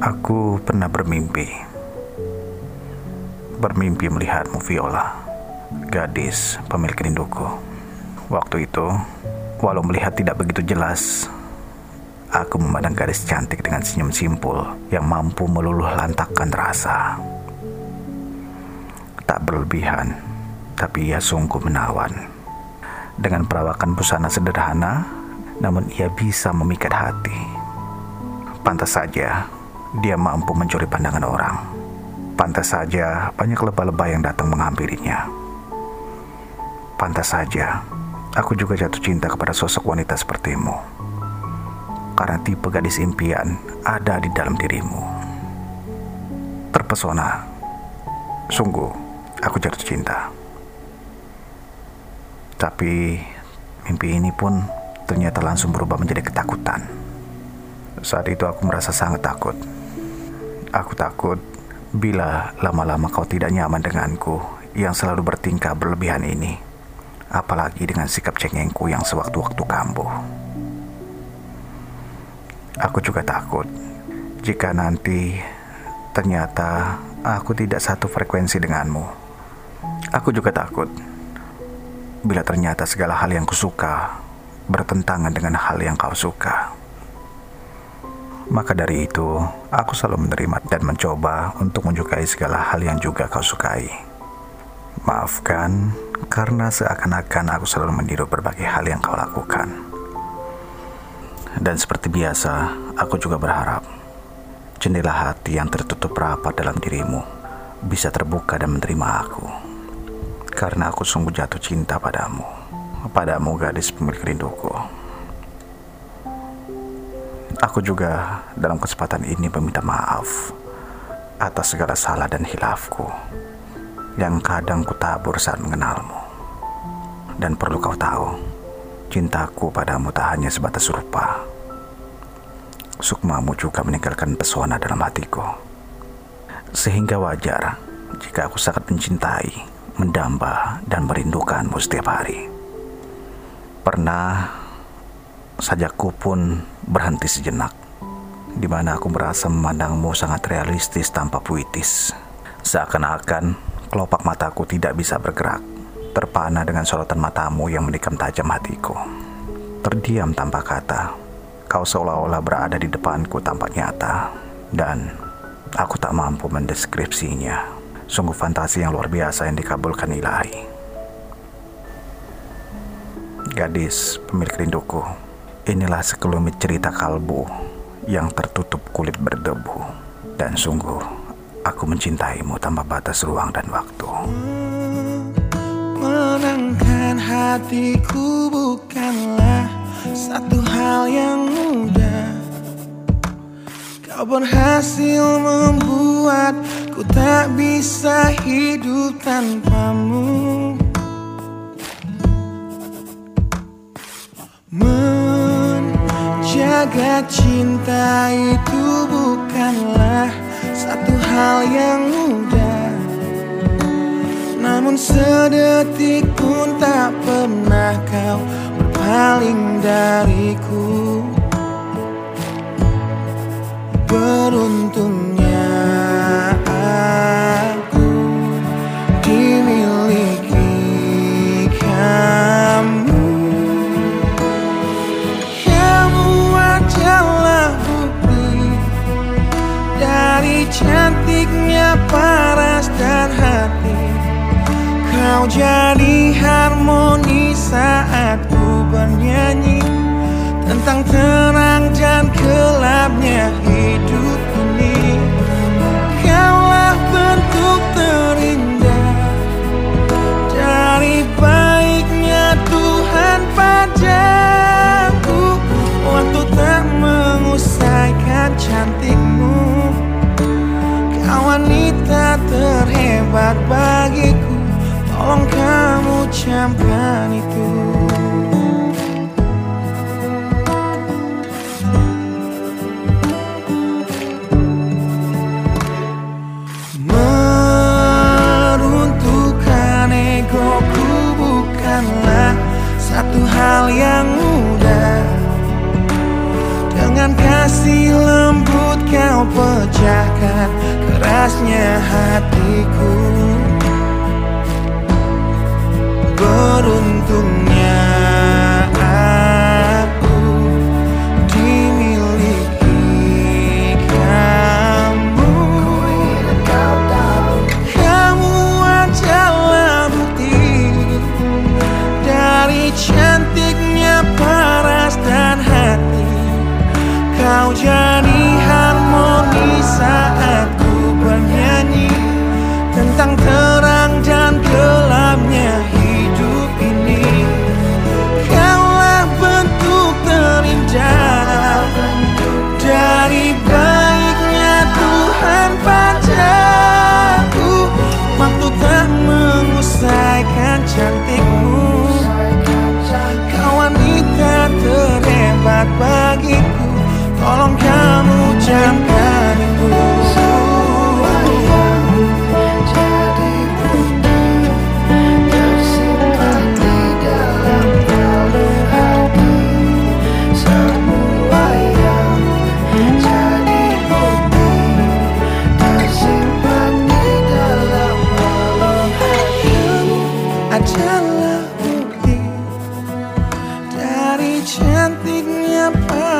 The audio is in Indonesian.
Aku pernah bermimpi. Bermimpi melihatmu Viola, gadis pemilik rinduku. Waktu itu, walau melihat tidak begitu jelas, aku memandang gadis cantik dengan senyum simpul yang mampu meluluh lantakkan rasa. Tak berlebihan, tapi ia sungguh menawan. Dengan perawakan busana sederhana, namun ia bisa memikat hati. Pantas saja dia mampu mencuri pandangan orang. Pantas saja banyak lebah-lebah yang datang menghampirinya. Pantas saja aku juga jatuh cinta kepada sosok wanita sepertimu. Karena tipe gadis impian ada di dalam dirimu. Terpesona. Sungguh, aku jatuh cinta. Tapi mimpi ini pun ternyata langsung berubah menjadi ketakutan. Saat itu aku merasa sangat takut. Aku takut bila lama-lama kau tidak nyaman denganku yang selalu bertingkah berlebihan ini. Apalagi dengan sikap cengengku yang sewaktu-waktu kambuh. Aku juga takut jika nanti ternyata aku tidak satu frekuensi denganmu. Aku juga takut bila ternyata segala hal yang kusuka bertentangan dengan hal yang kau suka. Maka dari itu, aku selalu menerima dan mencoba untuk menyukai segala hal yang juga kau sukai. Maafkan, karena seakan-akan aku selalu meniru berbagai hal yang kau lakukan. Dan seperti biasa, aku juga berharap jendela hati yang tertutup rapat dalam dirimu bisa terbuka dan menerima aku. Karena aku sungguh jatuh cinta padamu, padamu gadis pemilik rinduku. Aku juga dalam kesempatan ini meminta maaf atas segala salah dan hilafku yang kadang kutabur saat mengenalmu. Dan perlu kau tahu, cintaku padamu tak hanya sebatas rupa. Sukmamu juga meninggalkan pesona dalam hatiku. Sehingga wajar jika aku sangat mencintai, mendamba, dan merindukanmu setiap hari. Pernah sajaku pun berhenti sejenak, di mana aku merasa memandangmu sangat realistis tanpa puitis. Seakan-akan kelopak mataku tidak bisa bergerak, terpana dengan sorotan matamu yang menikam tajam hatiku. Terdiam tanpa kata, kau seolah-olah berada di depanku tanpa nyata, dan aku tak mampu mendeskripsinya. Sungguh fantasi yang luar biasa yang dikabulkan ilahi. Gadis pemilik rinduku, Inilah sekelumit cerita kalbu yang tertutup kulit berdebu. Dan sungguh, aku mencintaimu tanpa batas ruang dan waktu. Menangkan hatiku bukanlah satu hal yang mudah. Kau berhasil membuatku tak bisa hidup tanpamu. Menjaga cinta itu bukanlah satu hal yang mudah. Namun sedetik pun tak pernah kau berpaling dariku Jadi harmoni saat ku bernyanyi Tentang terang dan gelapnya hidup ini. Kaulah bentuk kamu camkan itu. Meruntuhkan egoku bukanlah satu hal yang mudah. Dengan kasih lembut kau pecahkan kerasnya hatiku barındın cantikmu. Kau wanita terhebat bagiku up.